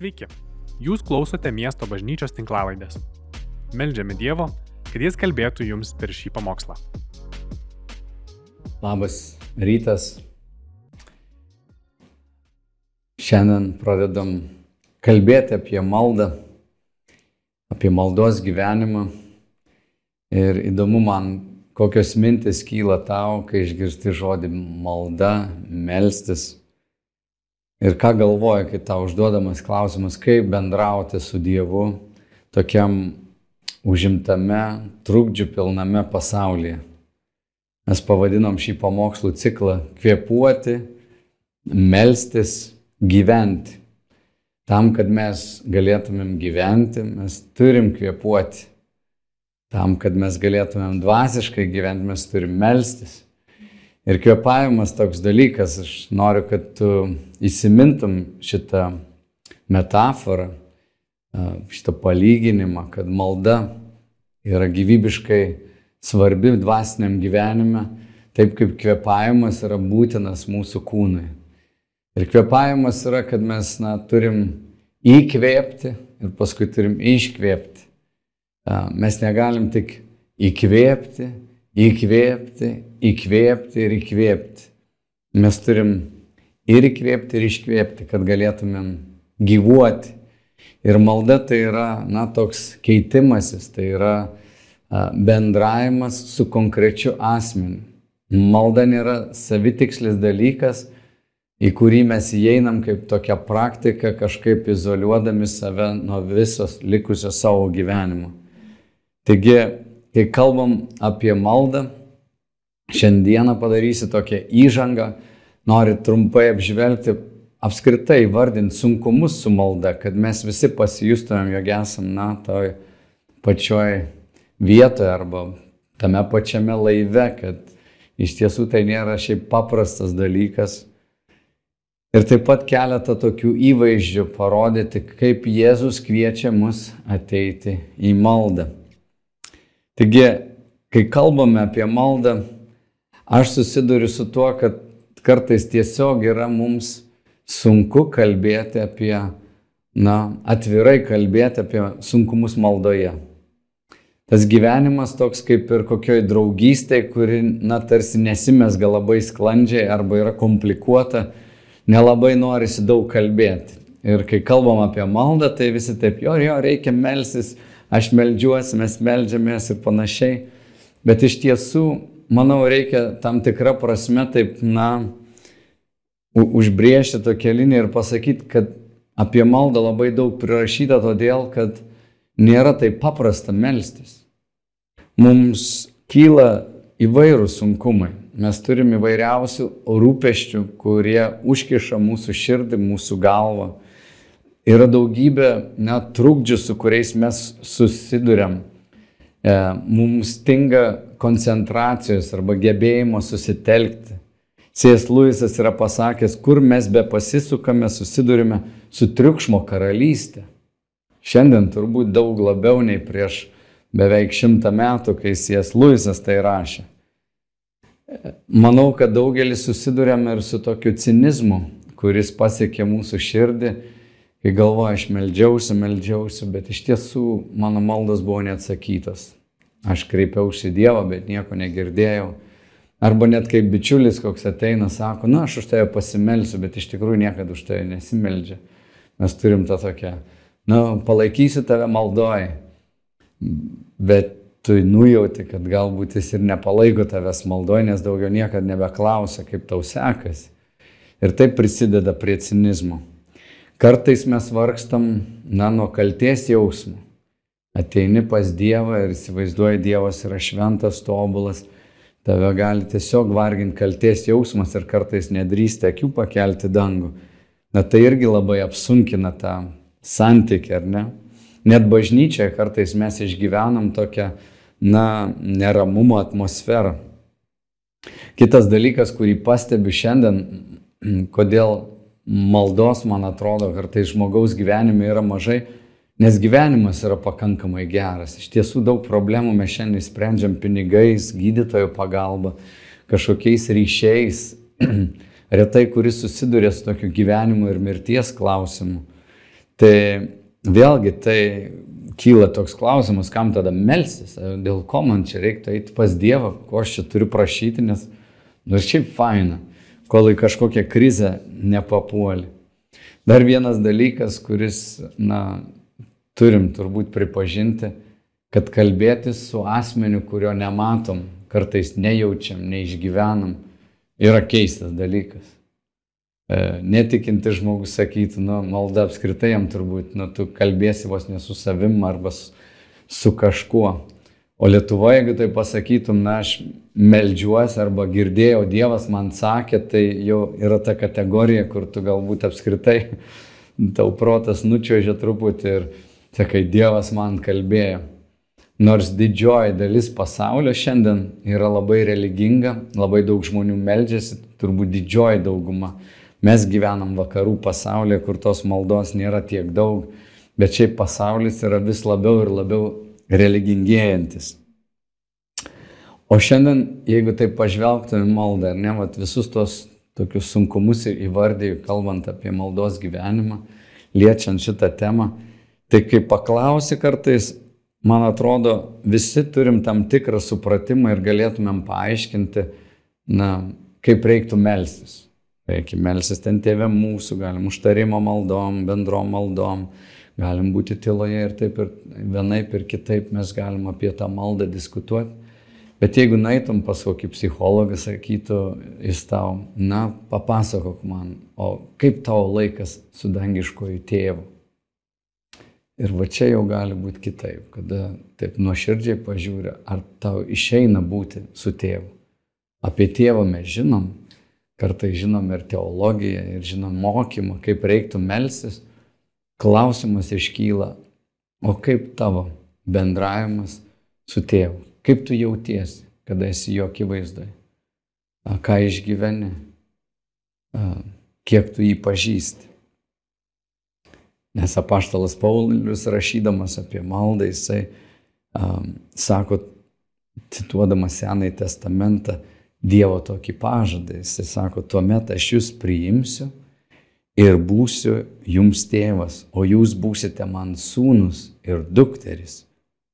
Sveiki, jūs klausote miesto bažnyčios tinklavaidės. Meldžiame Dievo, kad Jis kalbėtų jums per šį pamokslą. Labas rytas. Šiandien pradedam kalbėti apie maldą, apie maldos gyvenimą. Ir įdomu man, kokios mintis kyla tau, kai išgirsti žodį malda, melstis. Ir ką galvoja, kai tau užduodamas klausimas, kaip bendrauti su Dievu tokiam užimtame, trukdžių pilname pasaulyje. Mes pavadinom šį pamokslų ciklą kvėpuoti, melstis, gyventi. Tam, kad mes galėtumėm gyventi, mes turim kvėpuoti. Tam, kad mes galėtumėm dvasiškai gyventi, mes turim melstis. Ir kvėpavimas toks dalykas, aš noriu, kad tu įsimintum šitą metaforą, šitą palyginimą, kad malda yra gyvybiškai svarbi dvasiniam gyvenime, taip kaip kvėpavimas yra būtinas mūsų kūnui. Ir kvėpavimas yra, kad mes na, turim įkvėpti ir paskui turim iškvėpti. Mes negalim tik įkvėpti, įkvėpti, įkvėpti ir įkvėpti. Mes turim ir įkvėpti, ir iškvėpti, kad galėtumėm gyvuoti. Ir malda tai yra, na, toks keitimasis, tai yra bendravimas su konkrečiu asmeniu. Malda nėra savitikslis dalykas, į kurį mes įeinam kaip tokia praktika, kažkaip izoliuodami save nuo visos likusio savo gyvenimo. Taigi, kai kalbam apie maldą, šiandieną padarysiu tokią įžangą, noriu trumpai apžvelgti, apskritai vardinti sunkumus su malda, kad mes visi pasijustumėm, jog esam, na, toj pačioj vietoje arba tame pačiame laive, kad iš tiesų tai nėra šiaip paprastas dalykas. Ir taip pat keletą tokių įvaizdžių parodyti, kaip Jėzus kviečia mus ateiti į maldą. Taigi, kai kalbame apie maldą, aš susiduriu su tuo, kad kartais tiesiog yra mums sunku kalbėti apie, na, atvirai kalbėti apie sunkumus maldoje. Tas gyvenimas toks kaip ir kokioj draugystėje, kuri, na, tarsi nesimesga labai sklandžiai arba yra komplikuota, nelabai norisi daug kalbėti. Ir kai kalbam apie maldą, tai visi taip, jo, jo, reikia melsis, aš meldžiuosi, mes meldžiamės ir panašiai. Bet iš tiesų, manau, reikia tam tikrą prasme taip, na, užbriežti tokią liniją ir pasakyti, kad apie maldą labai daug prirašyta todėl, kad nėra taip paprasta melstis. Mums kyla įvairūs sunkumai. Mes turim įvairiausių rūpeščių, kurie užkiša mūsų širdį, mūsų galvą yra daugybė net trukdžių, su kuriais mes susidurėm. E, mums stinga koncentracijos arba gebėjimo susitelkti. C.S. Lewisas yra pasakęs, kur mes be pasisukame, susidurime su triukšmo karalystė. Šiandien turbūt daug labiau nei prieš beveik šimtą metų, kai C.S. Lewisas tai rašė. Manau, kad daugelis susidurėme ir su tokiu cinizmu, kuris pasiekė mūsų širdį kai galvoju, aš meldžiausi, meldžiausi, bet iš tiesų mano maldos buvo neatsakytas. Aš kreipiausi Dievą, bet nieko negirdėjau. Arba net kaip bičiulis koks ateina, sako, na, aš už tave pasimelsiu, bet iš tikrųjų niekada už tave nesimeldžia. Mes turim tą tokią, na, palaikysiu tave maldoj, bet tu nujauti, kad galbūt jis ir nepalaiko tavęs maldoj, nes daugiau niekada nebeklausia, kaip tau sekasi. Ir taip prisideda prie cinizmo. Kartais mes vargstam, na, nuo kalties jausmo. Ateini pas Dievą ir įsivaizduoji, Dievas yra šventas, tobulas. Tave gali tiesiog varginti kalties jausmas ir kartais nedrįsti akių pakelti dangų. Na tai irgi labai apsunkina tą santykį, ar ne? Net bažnyčiai kartais mes išgyvenam tokią, na, neramumo atmosferą. Kitas dalykas, kurį pastebiu šiandien, kodėl maldos, man atrodo, kartais žmogaus gyvenime yra mažai, nes gyvenimas yra pakankamai geras. Iš tiesų daug problemų mes šiandien sprendžiam pinigais, gydytojo pagalba, kažkokiais ryšiais. Retai, kuris susiduria su tokiu gyvenimu ir mirties klausimu. Tai vėlgi tai kyla toks klausimas, kam tada melsis, dėl ko man čia reiktų eiti pas Dievą, ko aš čia turiu prašyti, nes nors nu, šiaip faina, kol į kažkokią krizę nepapuoli. Dar vienas dalykas, kuris, na, turim turbūt pripažinti, kad kalbėtis su asmeniu, kurio nematom, kartais nejaučiam, neišgyvenam, yra keistas dalykas. E, netikinti žmogus sakytų, nu, malda apskritai jam turbūt, nu, tu kalbėsi vos ne su savim arba su kažkuo. O Lietuvoje, jeigu tai pasakytum, na, aš melžiuosi arba girdėjau, Dievas man sakė, tai jau yra ta kategorija, kur tu galbūt apskritai tau protas nučiožia truputį ir sakai, Dievas man kalbėjo. Nors didžioji dalis pasaulio šiandien yra labai religinga, labai daug žmonių melžiasi, turbūt didžioji dauguma Mes gyvenam vakarų pasaulyje, kur tos maldos nėra tiek daug, bet šiaip pasaulis yra vis labiau ir labiau religingėjantis. O šiandien, jeigu taip pažvelgtume maldą, ar ne, vat, visus tos tokius sunkumus įvardėjau, kalbant apie maldos gyvenimą, liečiant šitą temą, tai kai paklausi kartais, man atrodo, visi turim tam tikrą supratimą ir galėtumėm paaiškinti, na, kaip reiktų melstis. Reikia melsis ten tėvė mūsų, galim užtarimo maldom, bendrom maldom, galim būti tyloje ir taip ir vienaip ir kitaip mes galim apie tą maldą diskutuoti. Bet jeigu naitum pas kokį psichologą, sakytų jis tau, na, papasakok man, o kaip tavo laikas su dangiškoju tėvu. Ir va čia jau gali būti kitaip, kada taip nuoširdžiai pažiūrė, ar tau išeina būti su tėvu. Apie tėvą mes žinom, kartai žinom ir teologiją, ir žinom mokymą, kaip reiktų melsis, klausimas iškyla, o kaip tavo bendravimas su tėvu, kaip tu jautiesi, kada esi jo akivaizdai, ką išgyveni, kiek tu jį pažįsti. Nes apaštalas Paulius rašydamas apie maldą, jisai um, sako, cituodamas Senąjį testamentą, Dievo tokį pažadą. Jisai sako, tuomet aš jūs priimsiu ir būsiu jums tėvas, o jūs būsite man sūnus ir dukteris.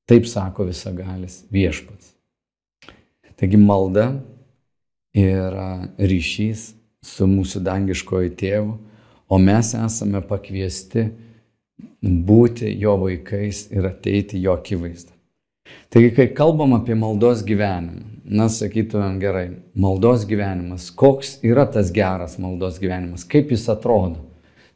Taip sako visagalis viešpats. Taigi malda yra ryšys su mūsų dangiškoju tėvu, o mes esame pakviesti būti jo vaikais ir ateiti jo akivaizdą. Taigi, kai kalbam apie maldos gyvenimą, na, sakytumėm gerai, maldos gyvenimas, koks yra tas geras maldos gyvenimas, kaip jis atrodo.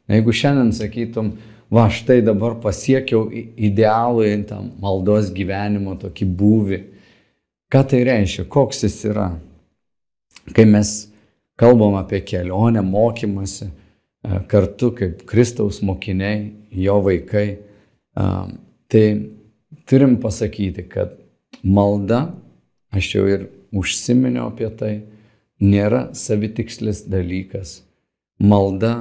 Na, jeigu šiandien sakytum, va, štai dabar pasiekiau idealų į tą maldos gyvenimo tokį būvį, ką tai reiškia, koks jis yra. Kai mes kalbam apie kelionę, mokymasi, e, kartu kaip Kristaus mokiniai, jo vaikai, tai turim pasakyti, kad malda aš jau ir užsiminiau apie tai, nėra savitikslis dalykas. Malda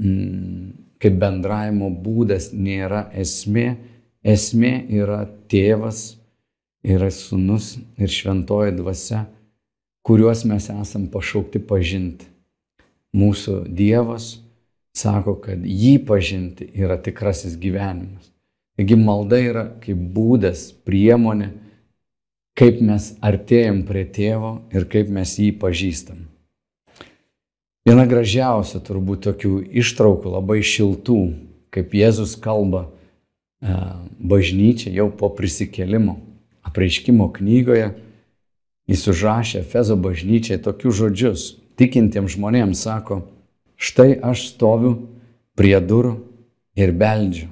mm, kaip bendravimo būdas nėra esmė, esmė yra tėvas, yra sunus ir šventoji dvasia, kuriuos mes esam pašaukti pažinti. Mūsų Dievas sako, kad jį pažinti yra tikrasis gyvenimas. Taigi malda yra kaip būdas, priemonė, kaip mes artėjam prie tėvo ir kaip mes jį pažįstam. Viena gražiausia turbūt tokių ištraukų, labai šiltų, kaip Jėzus kalba e, bažnyčia jau po prisikelimo. Apreiškimo knygoje jis užrašė Fezo bažnyčiai tokius žodžius. Tikintiems žmonėms sako, štai aš stoviu prie durų ir beldžiu.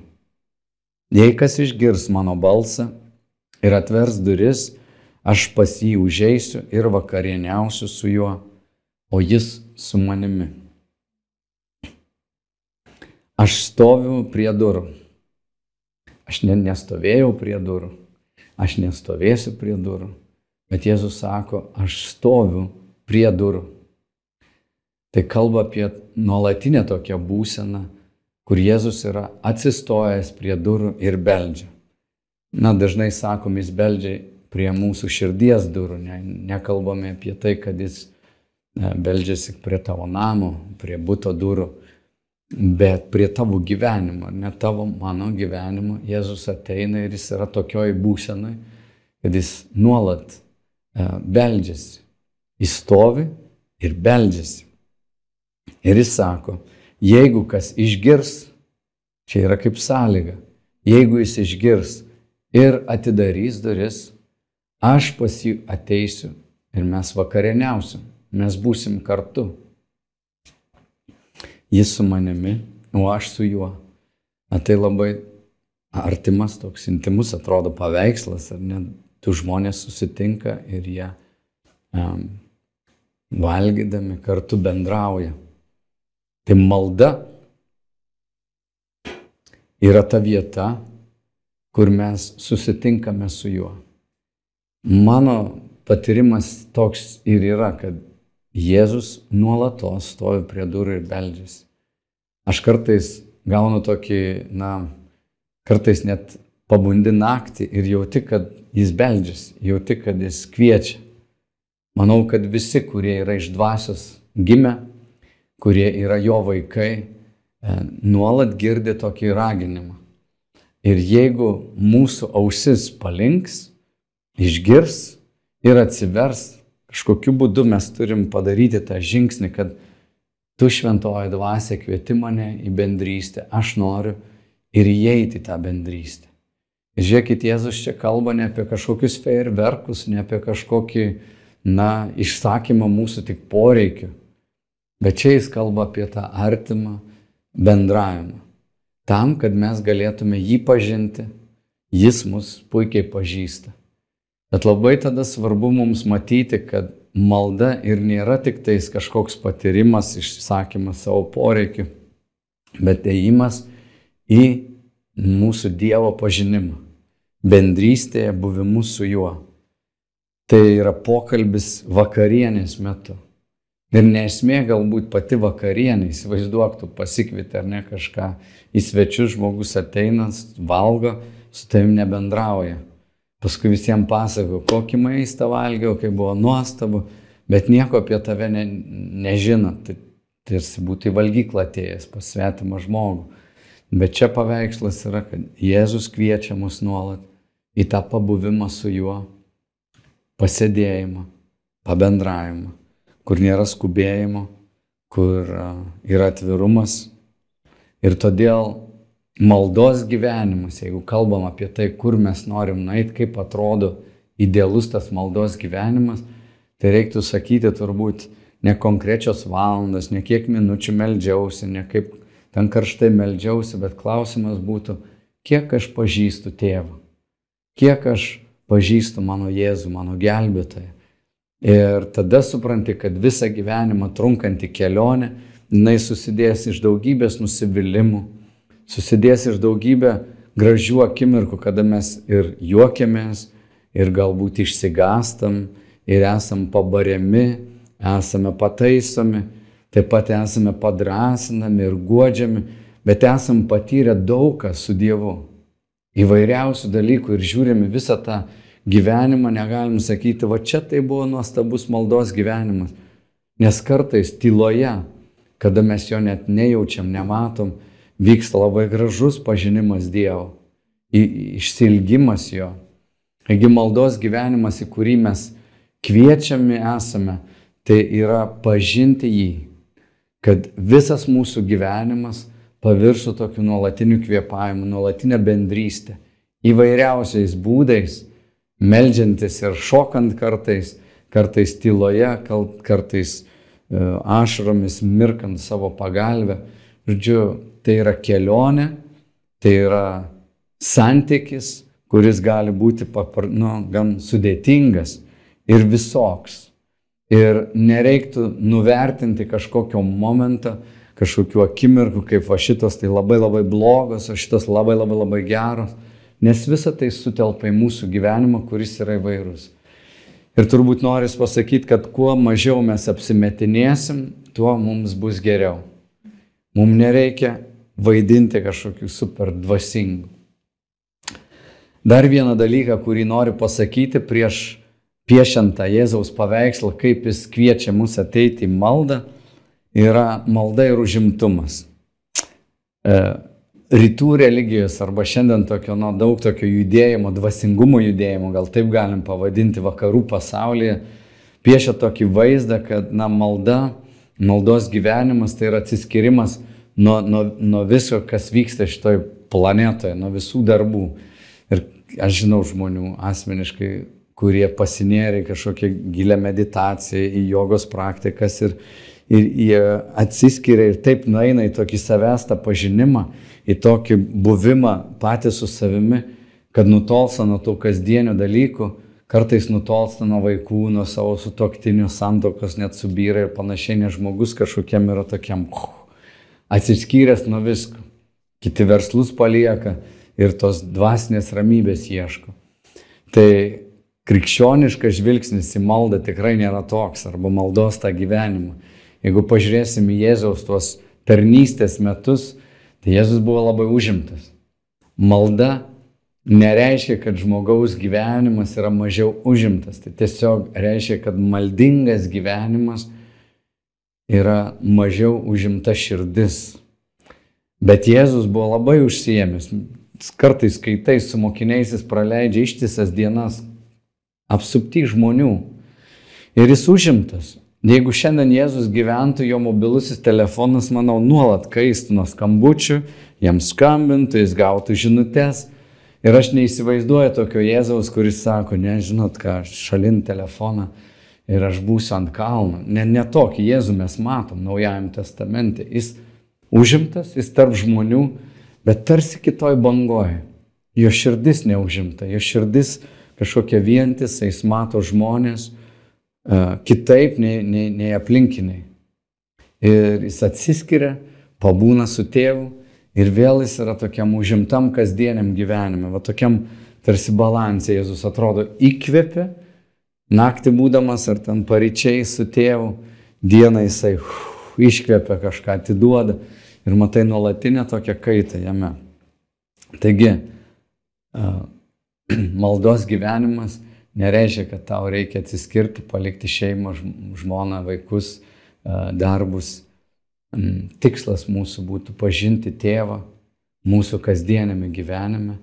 Jei kas išgirs mano balsą ir atvers duris, Aš pas jį užeisiu ir vakarieniausiu su juo, o jis su manimi. Aš stoviu prie durų. Aš ne, nestovėjau prie durų. Aš nestovėsiu prie durų. Bet Jėzus sako, aš stoviu prie durų. Tai kalba apie nuolatinę tokią būseną, kur Jėzus yra atsistojęs prie durų ir beldžia. Na, dažnai sakom, jis beldžia prie mūsų širdies durų, ne, nekalbame apie tai, kad jis beldžiasi prie tavo namo, prie būto durų. bet prie tavo gyvenimo, ne tavo, mano gyvenimo, Jėzus ateina ir jis yra tokioj būsenai, kad jis nuolat uh, beldžiasi. Jis stovi ir beldžiasi. Ir jis sako, jeigu kas išgirs, čia yra kaip sąlyga, jeigu jis išgirs ir atidarys duris, aš pas jį ateisiu ir mes vakarieniausim, mes būsim kartu. Jis su manimi, o aš su juo. Na tai labai artimas toks intimus atrodo paveikslas, ar ne? Tu žmonės susitinka ir jie um, valgydami kartu bendrauja. Tai malda yra ta vieta, kur mes susitinkame su juo. Mano patyrimas toks ir yra, kad Jėzus nuolatos stovi prie durų ir beldžiasi. Aš kartais gaunu tokį, na, kartais net pabundi naktį ir jauti, kad jis beldžiasi, jauti, kad jis kviečia. Manau, kad visi, kurie yra iš dvasios gimę, kurie yra jo vaikai, e, nuolat girdi tokį raginimą. Ir jeigu mūsų ausis palinks, išgirs, ir atsivers, kažkokiu būdu mes turim padaryti tą žingsnį, kad tu šventoji dvasia kvieti mane į bendrystę, aš noriu ir įeiti į tą bendrystę. Ir žiūrėkit, Jėzus čia kalba ne apie kažkokius fejerverkus, ne apie kažkokį, na, išsakymą mūsų tik poreikių, bet čia jis kalba apie tą artimą bendravimą. Tam, kad mes galėtume jį pažinti, jis mus puikiai pažįsta. Bet labai tada svarbu mums matyti, kad malda ir nėra tik tais kažkoks patyrimas, išsakymas savo poreikių, bet ėjimas į mūsų Dievo pažinimą, bendrystėje buvimu su juo. Tai yra pokalbis vakarienės metu. Ir nesmė galbūt pati vakarienė, įsivaizduok, tu pasikvieti ar ne kažką, į svečius žmogus ateina, valgo, su tavim nebendrauja. Paskui visiems pasakau, kokį maistą valgiau, kai buvo nuostabu, bet nieko apie tave ne, nežino. Tai tarsi būtų į valgyklą atėjęs pas svetimą žmogų. Bet čia paveikslas yra, kad Jėzus kviečia mus nuolat į tą pabuvimą su juo, pasėdėjimą, pabendravimą, kur nėra skubėjimo, kur yra atvirumas. Ir todėl maldos gyvenimas, jeigu kalbam apie tai, kur mes norim nueiti, kaip atrodo idealus tas maldos gyvenimas, tai reiktų sakyti turbūt ne konkrečios valandos, ne kiek minučių meldžiausi, ne kaip ten karštai meldžiausi, bet klausimas būtų, kiek aš pažįstu tėvą, kiek aš pažįstu mano Jėzų, mano gelbėtoją. Ir tada supranti, kad visą gyvenimą trunkanti kelionė, jinai susidės iš daugybės nusivylimų, susidės iš daugybę gražių akimirkų, kada mes ir juokiamės, ir galbūt išsigastam, ir esam pabariami, esame pataisomi, taip pat esame padrasinami ir godžiami, bet esam patyrę daugą su Dievu. Įvairiausių dalykų ir žiūrime visą tą gyvenimą, negalim sakyti, va čia tai buvo nuostabus maldos gyvenimas. Nes kartais tyloje, kada mes jo net nejaučiam, nematom, vyksta labai gražus pažinimas Dievo, išsilgimas jo. Taigi maldos gyvenimas, į kurį mes kviečiami esame, tai yra pažinti jį, kad visas mūsų gyvenimas paviršų tokiu nuolatiniu kvėpavimu, nuolatinę bendrystę, įvairiausiais būdais, melžiantis ir šokant kartais, kartais tyloje, kartais e, ašromis, mirkant savo pagalbę. Žodžiu, tai yra kelionė, tai yra santykis, kuris gali būti papar, nu, gan sudėtingas ir visoks. Ir nereiktų nuvertinti kažkokio momento, kažkokiu akimirku, kaip va šitos tai labai labai blogos, o šitos labai labai labai geros, nes visa tai sutelpa į mūsų gyvenimą, kuris yra įvairus. Ir turbūt noris pasakyti, kad kuo mažiau mes apsimetinėsim, tuo mums bus geriau. Mums nereikia vaidinti kažkokių super dvasingų. Dar vieną dalyką, kurį noriu pasakyti prieš piešiant tą Jėzaus paveikslą, kaip jis kviečia mus ateiti į maldą, yra malda ir užimtumas. e, rytų religijos arba šiandien tokio, na, daug tokio judėjimo, dvasingumo judėjimo, gal taip galim pavadinti vakarų pasaulyje, piešia tokį vaizdą, kad, na, malda, maldos gyvenimas tai yra atsiskirimas nuo, nuo, nuo viso, kas vyksta šitoj planetoje, nuo visų darbų. Ir aš žinau žmonių asmeniškai, kurie pasinėrė kažkokią gilę meditaciją, į jogos praktikas ir, ir jie atsiskiria ir taip nueina į tokį savęs tą pažinimą, į tokį buvimą patys su savimi, kad nutolsta nuo tų kasdienių dalykų, kartais nutolsta nuo vaikų, nuo savo sutoktinių santokos, net subyra ir panašiai, nes žmogus kažkokiam yra tokiam atsiskyręs nuo visko. Kiti verslus palieka ir tos dvasinės ramybės ieško. Tai krikščioniškas žvilgsnis į maldą tikrai nėra toks, arba maldos tą gyvenimą. Jeigu pažiūrėsim į Jėzaus tuos tarnystės metus, Tai Jėzus buvo labai užimtas. Malda nereiškia, kad žmogaus gyvenimas yra mažiau užimtas. Tai tiesiog reiškia, kad maldingas gyvenimas yra mažiau užimta širdis. Bet Jėzus buvo labai užsiemęs. Kartais skaitai su mokiniais jis praleidžia ištisas dienas apsupti žmonių. Ir jis užimtas. Jeigu šiandien Jėzus gyventų, jo mobilusis telefonas, manau, nuolat kaistų nuo skambučių, jam skambintų, jis gautų žinutės. Ir aš neįsivaizduoju tokio Jėzaus, kuris sako, nežinot ką, šalin telefoną ir aš būsiu ant kalno. Ne, ne tokį Jėzų mes matom Naujajame testamente. Jis užimtas, jis tarp žmonių, bet tarsi kitoj bangoje. Jo širdis neužimta, jo širdis kažkokia vientisa, jis mato žmonės kitaip nei, nei, nei aplinkiniai. Ir jis atsiskiria, pabūna su tėvu ir vėl jis yra tokiam užimtam kasdieniam gyvenime, va tokiam tarsi balansė Jėzus atrodo įkvėpia, naktį būdamas ar ten paryčiai su tėvu, dieną jisai uf, iškvėpia kažką, atiduoda ir matai nuolatinę tokią kaitą jame. Taigi, maldos gyvenimas nereiškia, kad tau reikia atsiskirti, palikti šeimą, žmoną, vaikus, darbus. Mm, tikslas mūsų būtų pažinti tėvą mūsų kasdienėme gyvenime,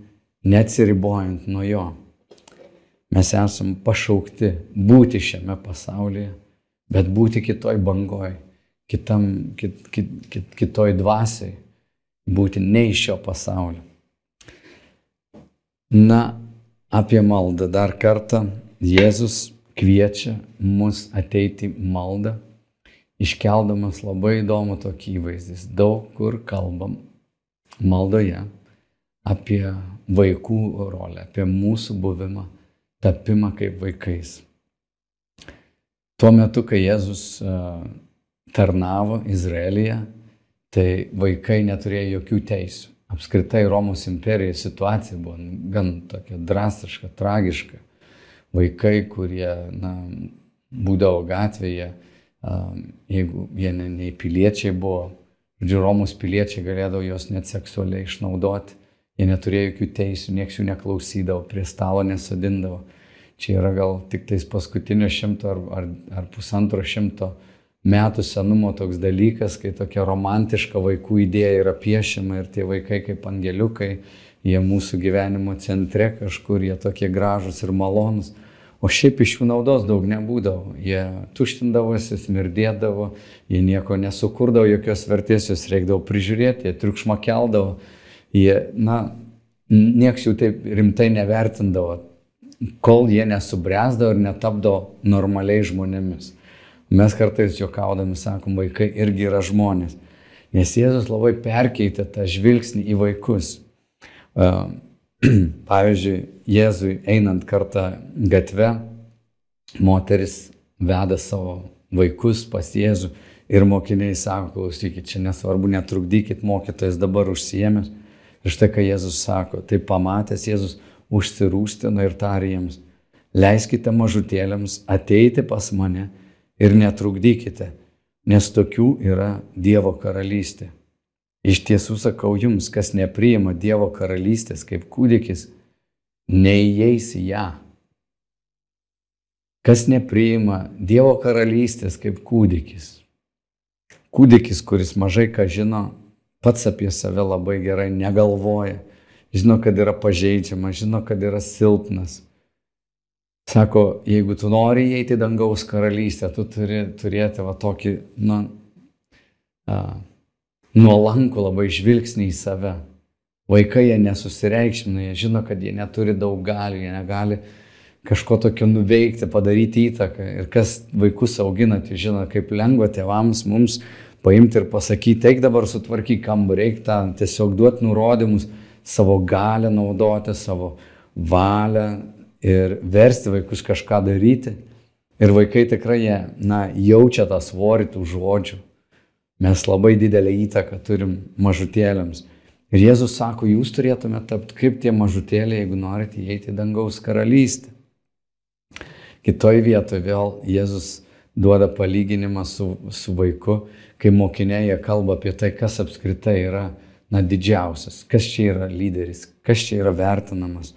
neatsiribojant nuo jo. Mes esam pašaukti būti šiame pasaulyje, bet būti kitoj bangoj, kitam, kit, kit, kit, kitoj dvasiai, būti ne iš šio pasaulio. Na, apie maldą. Dar kartą Jėzus kviečia mus ateiti maldą, iškeldamas labai įdomų tokį įvaizdį. Daug kur kalbam maldoje apie vaikų rolę, apie mūsų buvimą, tapimą kaip vaikais. Tuo metu, kai Jėzus tarnavo Izraelyje, tai vaikai neturėjo jokių teisų apskritai Romos imperijai situacija buvo gan tokia drastiška, tragiška. Vaikai, kurie na, būdavo gatvėje, jeigu jie ne, nei piliečiai buvo, žodžiu, Romos piliečiai galėdavo juos net seksualiai išnaudoti, jie neturėjo jokių teisų, nieks jų neklausydavo, prie stalo nesadindavo. Čia yra gal tik tais paskutinio šimto ar, ar, ar pusantro šimto metų senumo toks dalykas, kai tokia romantiška vaikų idėja yra piešiama ir tie vaikai kaip angeliukai, jie mūsų gyvenimo centre kažkur, jie tokie gražus ir malonus. O šiaip iš jų naudos daug nebūdavo. Jie tuštindavosi, smirdėdavo, jie nieko nesukurdavo, jokios vertės juos reikdavo prižiūrėti, jie triukšmą keldavo. Jie, na, nieks jų taip rimtai nevertindavo, kol jie nesubręsdavo ir netapdavo normaliai žmonėmis. Mes kartais juokaudami sakom, vaikai irgi yra žmonės. Nes Jėzus labai perkeitė tą žvilgsnį į vaikus. Pavyzdžiui, Jėzui einant kartą gatve, moteris veda savo vaikus pas Jėzų ir mokiniai sako, klausykit, čia nesvarbu, netrukdykit, mokytojas dabar užsiemęs. Ir štai ką Jėzus sako, tai pamatęs Jėzus užsirūstino ir tarė jiems, leiskite mažutėliams ateiti pas mane ir netrukdykite, nes tokių yra Dievo karalystė. Iš tiesų sakau jums, kas nepriima Dievo karalystės kaip kūdikis, neįeis į ją. Kas nepriima Dievo karalystės kaip kūdikis. Kūdikis, kuris mažai ką žino, pats apie save labai gerai negalvoja, žino, kad yra pažeidžiamas, žino, kad yra silpnas. Sako, jeigu tu nori įeiti į dangaus karalystę, tu turi turėti va tokį, na, a, nuolankų labai žvilgsnį į save. Vaikai jie nesusireikšmina, jie žino, kad jie neturi daug galių, jie negali kažko tokio nuveikti, padaryti įtaką. Ir kas vaikus auginat, jūs žino, kaip lengva tėvams mums paimti ir pasakyti, eik dabar sutvarkyk kambarį, eik tą tiesiog duoti nurodymus, savo galę naudoti, savo valią, ir versti vaikus kažką daryti. Ir vaikai tikrai jie, na, jaučia tą svorį tų žodžių. Mes labai didelę įtaką turim mažutėliams. Ir Jėzus sako, jūs turėtumėte tapti kaip tie mažutėliai, jeigu norite įeiti į dangaus karalystę. Kitoj vietoje vėl Jėzus duoda palyginimą su, su vaiku, kai mokiniai kalba apie tai, kas apskritai yra na, didžiausias, kas čia yra lyderis, kas čia yra vertinamas.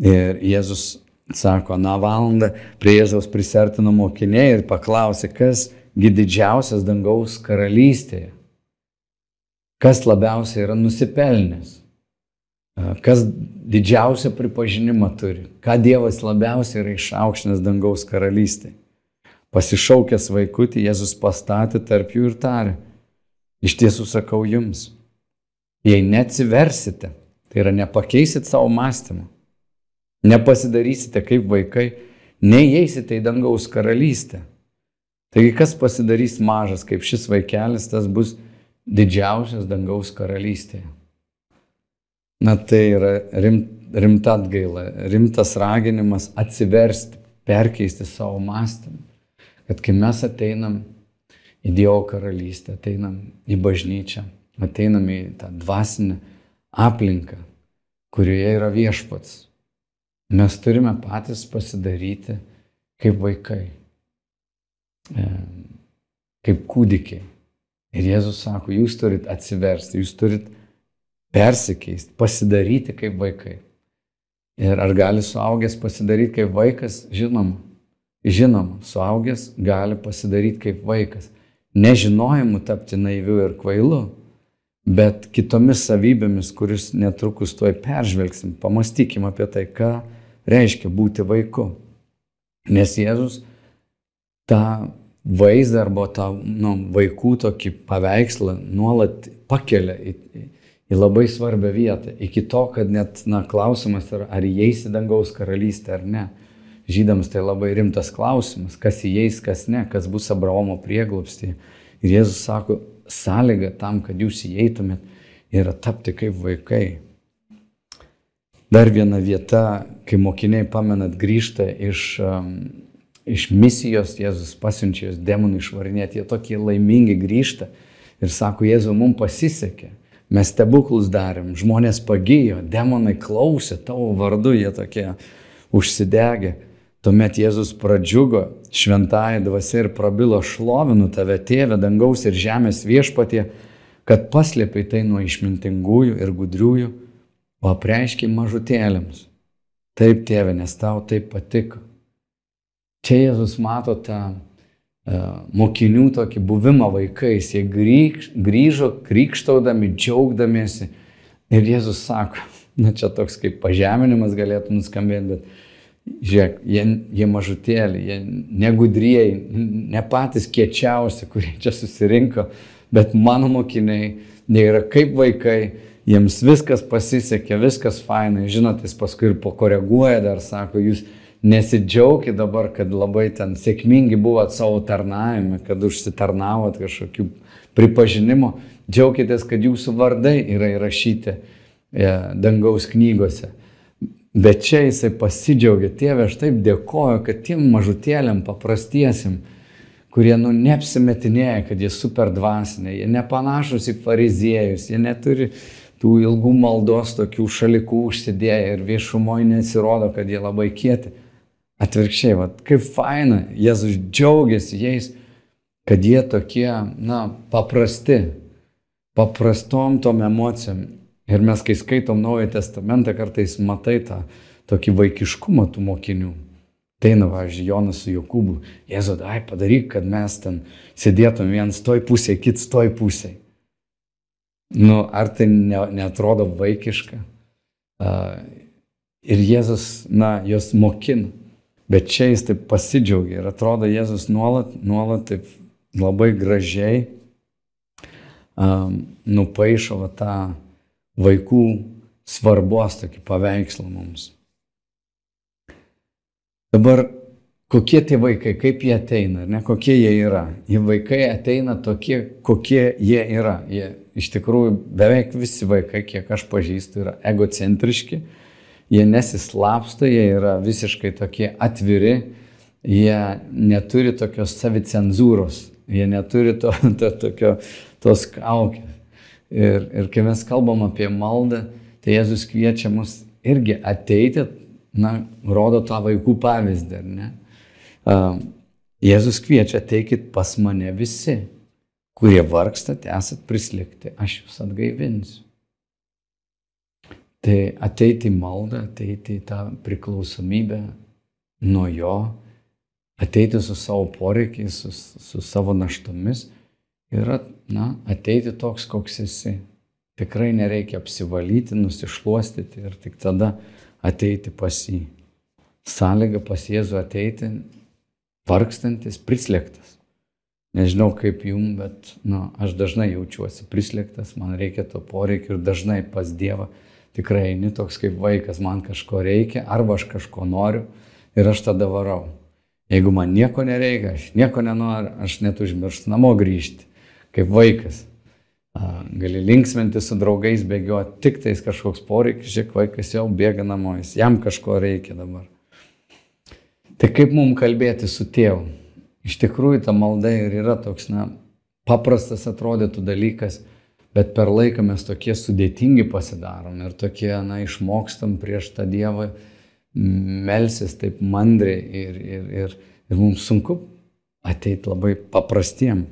Ir Jėzus sako, na valandą prie Jėzaus prisertino mokiniai ir paklausė, kasgi didžiausias dangaus karalystėje, kas labiausiai yra nusipelnęs, kas didžiausią pripažinimą turi, ką Dievas labiausiai yra išaukštinęs dangaus karalystėje. Pasišaukęs vaikutį, Jėzus pastatė tarp jų ir tarė, iš tiesų sakau jums, jei neatsiversite, tai yra nepakeisit savo mąstymą, Nepasidarysite kaip vaikai, neįeisite į dangaus karalystę. Taigi kas pasidarys mažas kaip šis vaikelis, tas bus didžiausias dangaus karalystėje. Na tai yra rim, rimta atgaila, rimtas raginimas atsiversti, perkeisti savo mąstymą. Kad kai mes ateinam į Dievo karalystę, ateinam į bažnyčią, ateinam į tą dvasinę aplinką, kurioje yra viešpats, Mes turime patys pasidaryti kaip vaikai, e, kaip kūdikiai. Ir Jėzus sako, jūs turit atsiversti, jūs turit persikeisti, pasidaryti kaip vaikai. Ir ar gali suaugęs pasidaryti kaip vaikas? Žinoma. Žinoma, suaugęs gali pasidaryti kaip vaikas. Nežinojimu tapti naiviu ir kvailu, bet kitomis savybėmis, kuris netrukus tuoj peržvelgsim, pamastykim apie tai, ką reiškia būti vaiku. Nes Jėzus tą vaizdą arba tą nu, vaikų tokį paveikslą nuolat pakelia į, į labai svarbią vietą. Iki to, kad net na, klausimas yra, ar įeis į dangaus karalystę ar ne. Žydams tai labai rimtas klausimas, kas įeis, kas ne, kas bus Abraomo prieglopstį. Ir Jėzus sako, sąlyga tam, kad jūs įeitumėt, yra tapti kaip vaikai. Dar viena vieta, kai mokiniai, pamenat, grįžta iš, um, iš misijos, Jėzus pasiunčia jos demonų išvarinėti, jie tokie laimingi grįžta ir sako, Jėzu, mums pasisekė, mes stebuklus darėm, žmonės pagijo, demonai klausė tavo vardu, jie tokie užsidegė. Tuomet Jėzus pradžiugo šventąją dvasę ir prabilo šlovinu tave, tėvę, dangaus ir žemės viešpatie, kad paslėpiai tai nuo išmintingųjų ir gudriųjų o apreiškiai mažutėlėms. Taip, tėve, nes tau taip patiko. Čia Jėzus mato tą uh, mokinių tokį buvimą vaikais. Jie grįž, grįžo krikštaudami, džiaugdamiesi. Ir Jėzus sako, na čia toks kaip pažeminimas galėtų nuskambėti, bet žiūrėk, jie, jie mažutėlį, jie negudrieji, ne patys kiečiausi, kurie čia susirinko, bet mano mokiniai, jie yra kaip vaikai jiems viskas pasisekė, viskas fainai, žinot, jis paskui ir pakoreguoja dar, sako, jūs nesidžiaukit dabar, kad labai ten sėkmingi buvot savo tarnavime, kad užsitarnavot kažkokių pripažinimo, džiaukitės, kad jūsų vardai yra įrašyti e, dangaus knygose. Bet čia jisai pasidžiaugia, tėve, aš taip dėkoju, kad tiem mažutėliam paprastiesim, kurie nu neapsimetinėja, kad jie super dvasiniai, jie nepanašus į fariziejus, jie neturi tų ilgų maldos tokių šalikų užsidėję ir viešumoje nesirodo, kad jie labai kieti. Atvirkščiai, va, kaip faina, Jėzus džiaugiasi jais, kad jie tokie, na, paprasti, paprastom tom emocijom. Ir mes, kai skaitom Naują Testamentą, kartais matai tą tokį vaikiškumą tų mokinių. Tai, na, važiuoju, Jonas su Jokūbu, Jėzu, dai padaryk, kad mes ten sėdėtum viens toj pusėje, kits toj pusėje. Nu, ar tai ne, netrodo vaikiška? Uh, ir Jėzus, na, jos mokina. Bet čia jis taip pasidžiaugia ir atrodo Jėzus nuolat, nuolat taip labai gražiai um, nupaišo tą vaikų svarbos tokį paveikslą mums. Dabar kokie tie vaikai, kaip jie ateina, ne kokie jie yra. Jie vaikai ateina tokie, kokie jie yra. Jie iš tikrųjų beveik visi vaikai, kiek aš pažįstu, yra egocentriški, jie nesislapsto, jie yra visiškai tokie atviri, jie neturi tokios savicenzūros, jie neturi to, to, tokio, tos kaukės. Ir, ir kai mes kalbam apie maldą, tai Jėzus kviečia mus irgi ateiti, na, rodo tą vaikų pavyzdį, ar ne? Jėzus kviečia, ateikit pas mane visi, kurie vargstate, esat prislėgti, aš jūs atgaivinsiu. Tai ateiti į maldą, ateiti į tą priklausomybę nuo jo, ateiti su savo poreikiais, su, su savo naštomis, yra, na, ateiti toks, koks esi. Tikrai nereikia apsivalyti, nusišluostyti ir tik tada ateiti pas jį. Sąlyga pas Jėzų ateiti, vargstantis, prislėgtas. Nežinau kaip jum, bet nu, aš dažnai jaučiuosi prislėgtas, man reikia to poreikio ir dažnai pas Dievą tikrai eini toks kaip vaikas, man kažko reikia, arba aš kažko noriu ir aš tada varau. Jeigu man nieko nereikia, aš nieko nenoriu, aš net užmirštu namo grįžti, kaip vaikas. Gali linksminti su draugais, bėgioti, tik tais kažkoks poreikis, žiūrėk, vaikas jau bėga namo, jis jam kažko reikia dabar. Tai kaip mums kalbėti su tėvu? Iš tikrųjų, ta malda ir yra toks, na, paprastas atrodytų dalykas, bet per laiką mes tokie sudėtingi pasidarom ir tokie, na, išmokstam prieš tą Dievą melsis taip mandriai ir, ir, ir, ir mums sunku ateiti labai paprastiem.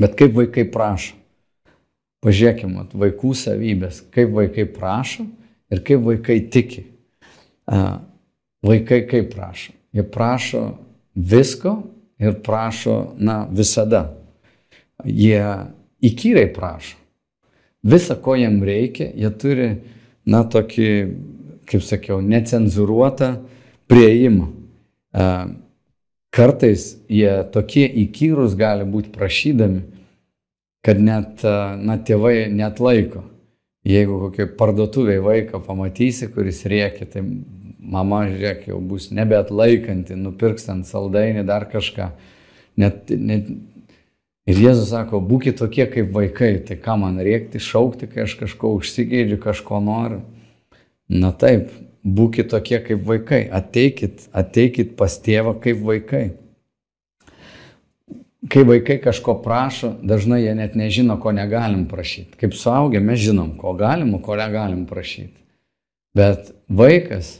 Bet kaip vaikai prašo? Pažiūrėkime, vaikų savybės, kaip vaikai prašo ir kaip vaikai tiki. Vaikai kaip prašo? Jie prašo visko ir prašo, na, visada. Jie įkyriai prašo. Visa, ko jiem reikia, jie turi, na, tokį, kaip sakiau, necenzuruotą prieimą. Kartais jie tokie įkyrus gali būti prašydami, kad net, na, tėvai net laiko. Jeigu kokiai parduotuviai vaiką pamatysi, kuris rėkia, tai mama, žiūrėk, jau bus nebeatlaikanti, nupirks ant saldainį dar kažką. Net, net, ir Jėzus sako, būkite tokie kaip vaikai, tai ką man rėkti, šaukti, kai aš kažko užsigeidžiu, kažko noriu. Na taip, būkite tokie kaip vaikai, ateikit, ateikit pas tėvą kaip vaikai kai vaikai kažko prašo, dažnai jie net nežino, ko negalim prašyti. Kaip suaugę mes žinom, ko galim, ko negalim prašyti. Bet vaikas,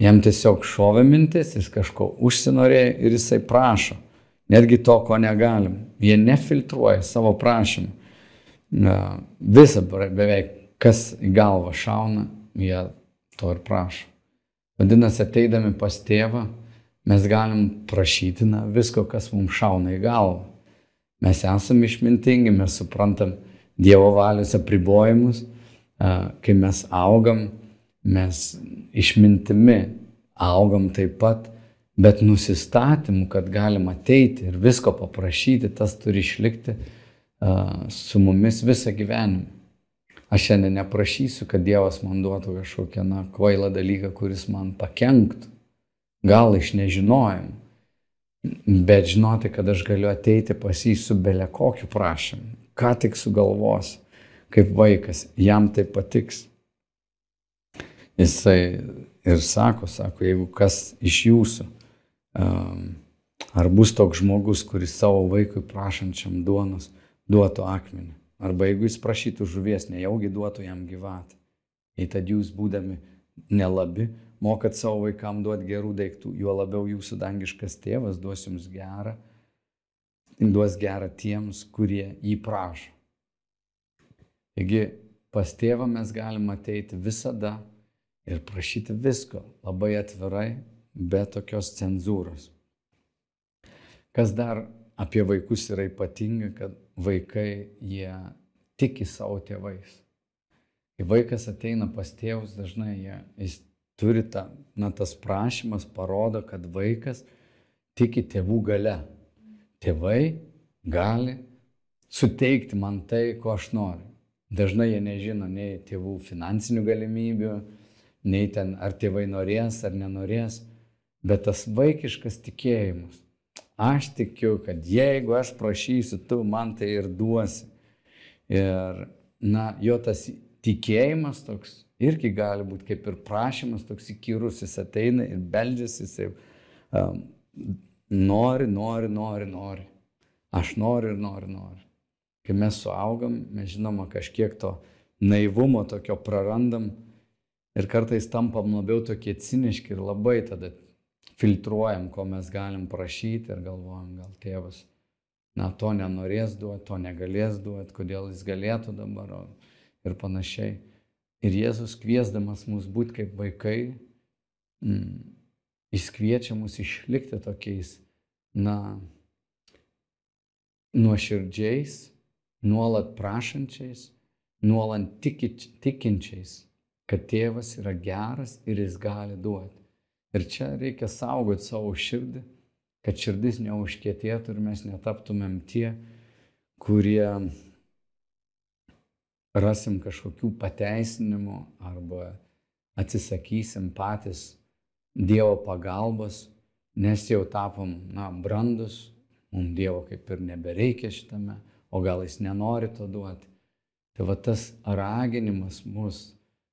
jam tiesiog šovė mintis, jis kažko užsinorėjo ir jisai prašo. Netgi to, ko negalim. Jie nefiltruoja savo prašymą. Visa beveik, kas į galvą šauna, jie to ir prašo. Vadinasi, ateidami pas tėvą, mes galim prašyti na, visko, kas mums šauna į galvą. Mes esame išmintingi, mes suprantam Dievo valios apribojimus, kai mes augam, mes išmintimi augam taip pat, bet nusistatymu, kad galim ateiti ir visko paprašyti, tas turi išlikti su mumis visą gyvenimą. Aš šiandien neprašysiu, kad Dievas man duotų kažkokią na, kvailą dalyką, kuris man pakenktų. Gal iš nežinojimo, bet žinoti, kad aš galiu ateiti pas jį su belė kokiu prašymu, ką tik sugalvos, kaip vaikas, jam tai patiks. Jisai ir sako, sako, jeigu kas iš jūsų, um, ar bus toks žmogus, kuris savo vaikui prašančiam duonos duotų akmenį, arba jeigu jis prašytų žuvies, nejaugi duotų jam gyvatę. Jei tad jūs būdami nelabi, mokat savo vaikam duoti gerų daiktų, juo labiau jūsų dangiškas tėvas duos jums gerą, duos gerą tiems, kurie jį prašo. Taigi pas tėvą mes galime ateiti visada ir prašyti visko labai atvirai, be tokios cenzūros. Kas dar apie vaikus yra ypatinga, kad vaikai jie tiki savo tėvais. Kai vaikas ateina pas tėvus, dažnai jie, jis turi tą, na, tas prašymas parodo, kad vaikas tiki tėvų gale. Tėvai gali suteikti man tai, ko aš noriu. Dažnai jie nežino nei tėvų finansinių galimybių, nei ten ar tėvai norės ar nenorės, bet tas vaikiškas tikėjimas. Aš tikiu, kad jeigu aš prašysiu, tu man tai ir duosi. Ir, na, jo tas tikėjimas toks irgi gali būti kaip ir prašymas, toks įkyrus, jis ateina ir beldžiasi, jisai um, nori, nori, nori, nori. Aš noriu ir noriu, noriu. Kai mes suaugam, mes žinoma kažkiek to naivumo tokio prarandam ir kartais tampam labiau tokie ciniški ir labai tada filtruojam, ko mes galim prašyti ir galvojam, gal tėvas, na, to nenorės duoti, to negalės duoti, kodėl jis galėtų dabar ir panašiai. Ir Jėzus kviesdamas mus būti kaip vaikai, mm, jis kviečia mus išlikti tokiais, na, nuoširdžiais, nuolat prašančiais, nuolat tiki, tikinčiais, kad tėvas yra geras ir jis gali duoti. Ir čia reikia saugoti savo širdį, kad širdis neužkėtėtų ir mes netaptumėm tie, kurie rasim kažkokių pateisinimų arba atsisakysim patys Dievo pagalbos, nes jau tapom, na, brandus, mums Dievo kaip ir nebereikia šitame, o gal jis nenori to duoti. Tai va tas raginimas mus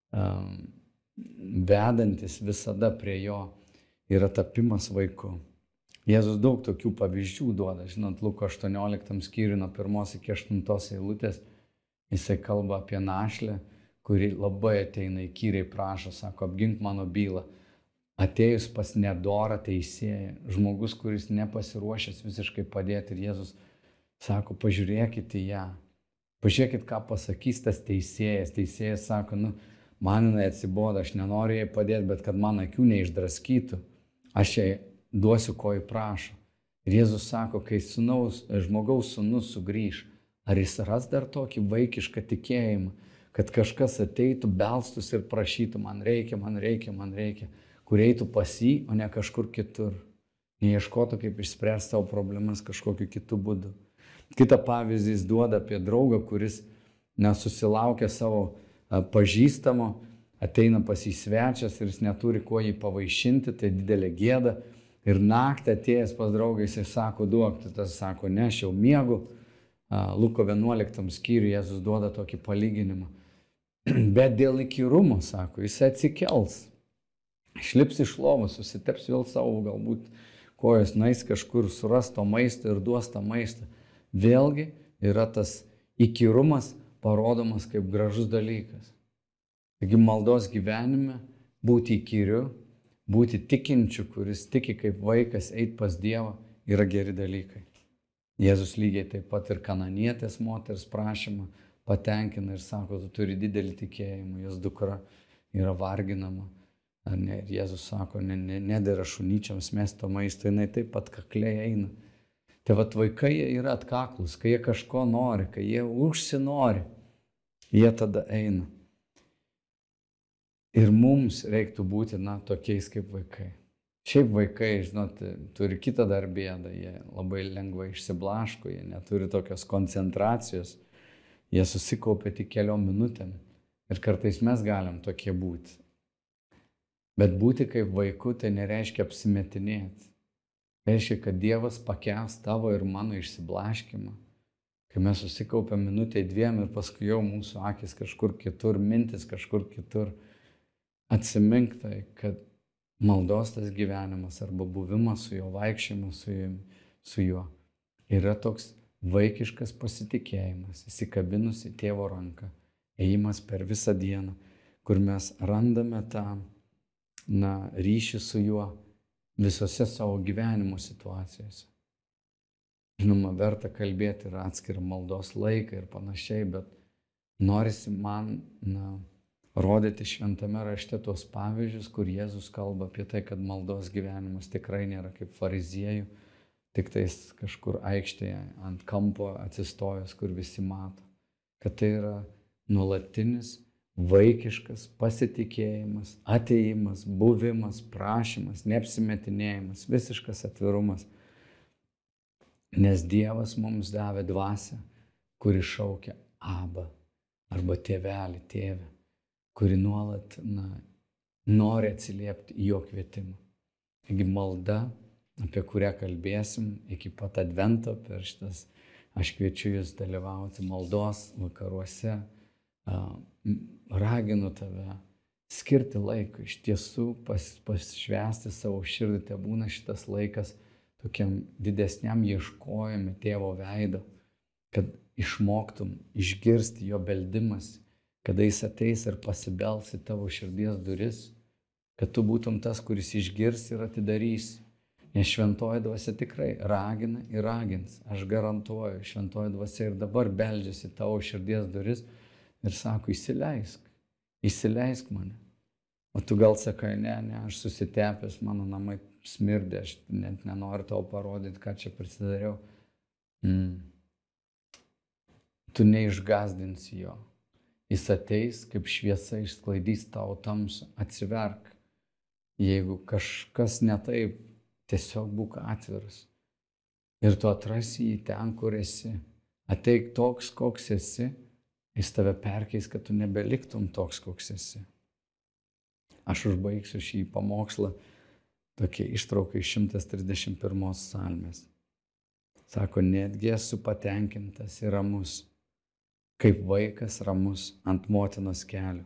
um, vedantis visada prie jo yra tapimas vaiku. Jėzus daug tokių pavyzdžių duoda, žinot, Luko 18 skyrių nuo 1 iki 8 eilutės Jisai kalba apie našlę, kuri labai ateina įkyriai prašo, sako, apgink mano bylą. Atėjus pas nedorą teisėją, žmogus, kuris nepasiruošęs visiškai padėti ir Jėzus sako, pažiūrėkite į ją. Pažiūrėkit, ką pasakys tas teisėjas. Teisėjas sako, nu, man jinai atsiboda, aš nenoriu jai padėti, bet kad man akių neišdraskytų, aš jai duosiu, ko jį prašo. Ir Jėzus sako, kai sunaus, žmogaus sunus sugrįž, Ar jis ras dar tokį vaikišką tikėjimą, kad kažkas ateitų, belstus ir prašytų, man reikia, man reikia, man reikia, kur eitų pas jį, o ne kažkur kitur. Neieškotų, kaip išspręsti savo problemas kažkokiu kitu būdu. Kita pavyzdį jis duoda apie draugą, kuris nesusilaukia savo pažįstamo, ateina pas jį svečias ir jis neturi kuo jį pavaišinti, tai didelė gėda. Ir naktį atėjęs pas draugą jisai sako, duok, tas sako, ne, aš jau miegu Luko 11 skyriui Jėzus duoda tokį palyginimą. Bet dėl įkyrumo, sako, jis atsikels, išlips iš lovos, susiteps vėl savo galbūt kojas, nais kažkur, suras to maistą ir duos tą maistą. Vėlgi yra tas įkyrumas parodomas kaip gražus dalykas. Taigi maldos gyvenime būti įkyriu, būti tikinčiu, kuris tiki kaip vaikas eit pas Dievą, yra geri dalykai. Jėzus lygiai taip pat ir kananietės moters prašymą patenkina ir sako, tu turi didelį tikėjimą, jos dukra yra varginama. Ar ne? Ir Jėzus sako, ne, ne, nedėra šunyčiams mesto maisto, jinai taip pat kakliai eina. Tai vad vaikai yra atkaklus, kai jie kažko nori, kai jie užsinori, jie tada eina. Ir mums reiktų būti, na, tokiais kaip vaikai. Šiaip vaikai, žinot, turi kitą dar bėdą, jie labai lengvai išsiblaško, jie neturi tokios koncentracijos, jie susikaupia tik keliom minutėm ir kartais mes galim tokie būti. Bet būti kaip vaiku tai nereiškia apsimetinėti. Reiškia, kad Dievas pakęs tavo ir mano išsiblaškimą. Kai mes susikaupiam minutę dviem ir paskui jau mūsų akis kažkur kitur, mintis kažkur kitur, atsimink tai, kad maldos tas gyvenimas arba buvimas su juo, vaikščiojimas su, su juo yra toks vaikiškas pasitikėjimas, įsikabinus į tėvo ranką, ėjimas per visą dieną, kur mes randame tą na, ryšį su juo visose savo gyvenimo situacijose. Žinoma, verta kalbėti ir atskirą maldos laiką ir panašiai, bet norisi man na, rodyti šventame rašte tuos pavyzdžius, kur Jėzus kalba apie tai, kad maldos gyvenimas tikrai nėra kaip fariziejų, tik tais kažkur aikštėje ant kampo atsistojęs, kur visi mato. kad tai yra nuolatinis vaikiškas pasitikėjimas, ateimas, buvimas, prašymas, neapsimetinėjimas, visiškas atvirumas. Nes Dievas mums davė dvasę, kuri šaukia abą arba tėvelį, tėvę, kuri nuolat na, nori atsiliepti į jo kvietimą. Taigi malda, apie kurią kalbėsim iki pat advento per šitas, aš kviečiu jūs dalyvauti maldos vakaruose, raginu tave skirti laiką, iš tiesų pas, pašvesti savo širdį, te būna šitas laikas tokiam didesniam ieškojimui tėvo veido, kad išmoktum išgirsti jo beldimas, kada jis ateis ir pasibels į tavo širdies duris, kad tu būtum tas, kuris išgirs ir atidarys. Nes šventoji dvasia tikrai ragina ir ragins. Aš garantuoju, šventoji dvasia ir dabar beldžiasi tavo širdies duris ir sako, įsileisk, įsileisk mane. O tu gal sakai, ne, ne, aš susitepęs, mano namai smirdė, aš net nenoriu tau parodyti, ką čia prisidariau. Mm. Tu neišgazdinsi jo. Jis ateis, kaip šviesa išsklaidys tavo tamsą. Atsiverk. Jeigu kažkas ne taip, tiesiog būk atviras. Ir tu atrasi jį ten, kur esi. Ateik toks, koks esi. Jis tave perkeis, kad tu nebeliktum toks, koks esi. Aš užbaigsiu šį pamokslą tokia ištrauka iš 131 salmės. Sako, netgi esu patenkintas ir ramus, kaip vaikas ramus ant motinos kelių.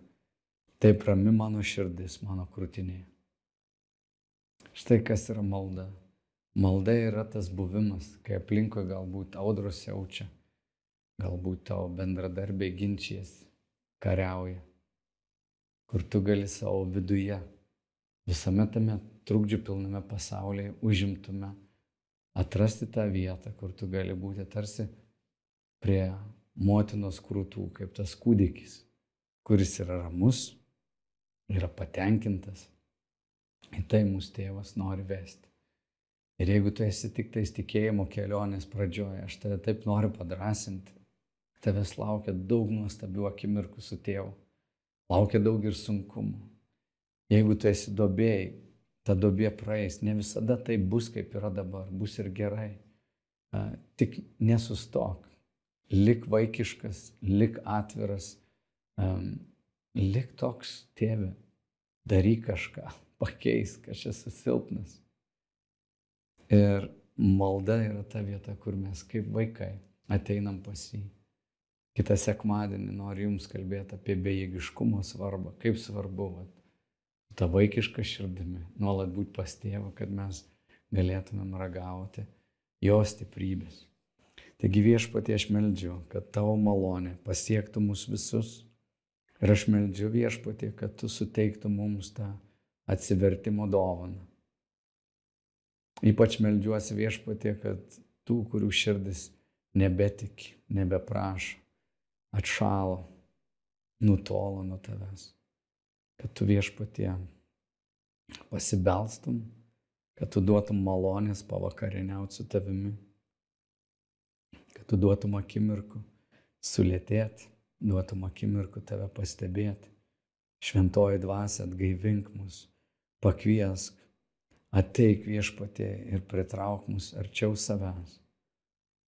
Taip rami mano širdis, mano krūtinėje. Štai kas yra malda. Malda yra tas buvimas, kai aplinkui galbūt audros jaučia, galbūt tavo bendradarbiai ginčijasi, kariauja, kur tu gali savo viduje, visame tame trukdžių pilname pasaulyje užimtume, atrasti tą vietą, kur tu gali būti tarsi prie motinos krūtų, kaip tas kūdikis, kuris yra ramus, yra patenkintas. Į tai mūsų tėvas nori vesti. Ir jeigu tu esi tik tais tikėjimo kelionės pradžioje, aš tave taip noriu padrasinti, tavęs laukia daug nuostabių akimirkų su tėvu, laukia daug ir sunkumų. Jeigu tu esi dobėjai, ta dobė praeis. Ne visada tai bus, kaip yra dabar, bus ir gerai. Tik nesustok, lik vaikiškas, lik atviras, lik toks tėvė, daryk kažką, pakeisk, aš esu silpnas. Ir malda yra ta vieta, kur mes kaip vaikai ateinam pas jį. Kitą sekmadienį noriu Jums kalbėti apie bejėgiškumo svarbą, kaip svarbu vat, tą vaikišką širdimi, nuolat būti pas tėvą, kad mes galėtumėm ragauti jo stiprybės. Taigi viešpatie aš meldžiu, kad tavo malonė pasiektų mus visus. Ir aš meldžiu viešpatie, kad tu suteiktų mums tą atsivertimo dovaną. Ypač meldžiuosi viešpatie, kad tų, kurių širdis nebetiki, nebeprašo, atšalo, nutolo nuo tavęs kad tu viešpatie pasibelstum, kad tu duotum malonės pavakarieniauti su tavimi, kad tu duotum akimirkų sulėtėti, duotum akimirkų tave pastebėti. Šventoji dvasia atgaivink mus, pakviesk, ateik viešpatie ir pritrauk mus arčiau savęs.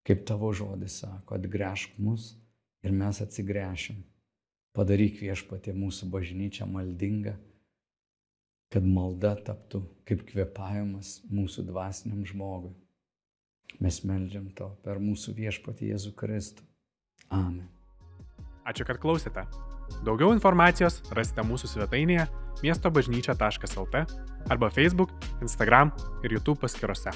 Kaip tavo žodis sako, atgręžk mus ir mes atsigręšim Padaryk viešpatė mūsų bažnyčią maldingą, kad malda taptų kaip kvepavimas mūsų dvasiniam žmogui. Mes melžiam to per mūsų viešpatį Jėzų Kristų. Amen. Ačiū, kad klausėte. Daugiau informacijos rasite mūsų svetainėje miesto bažnyčia.lt arba Facebook, Instagram ir YouTube paskiruose.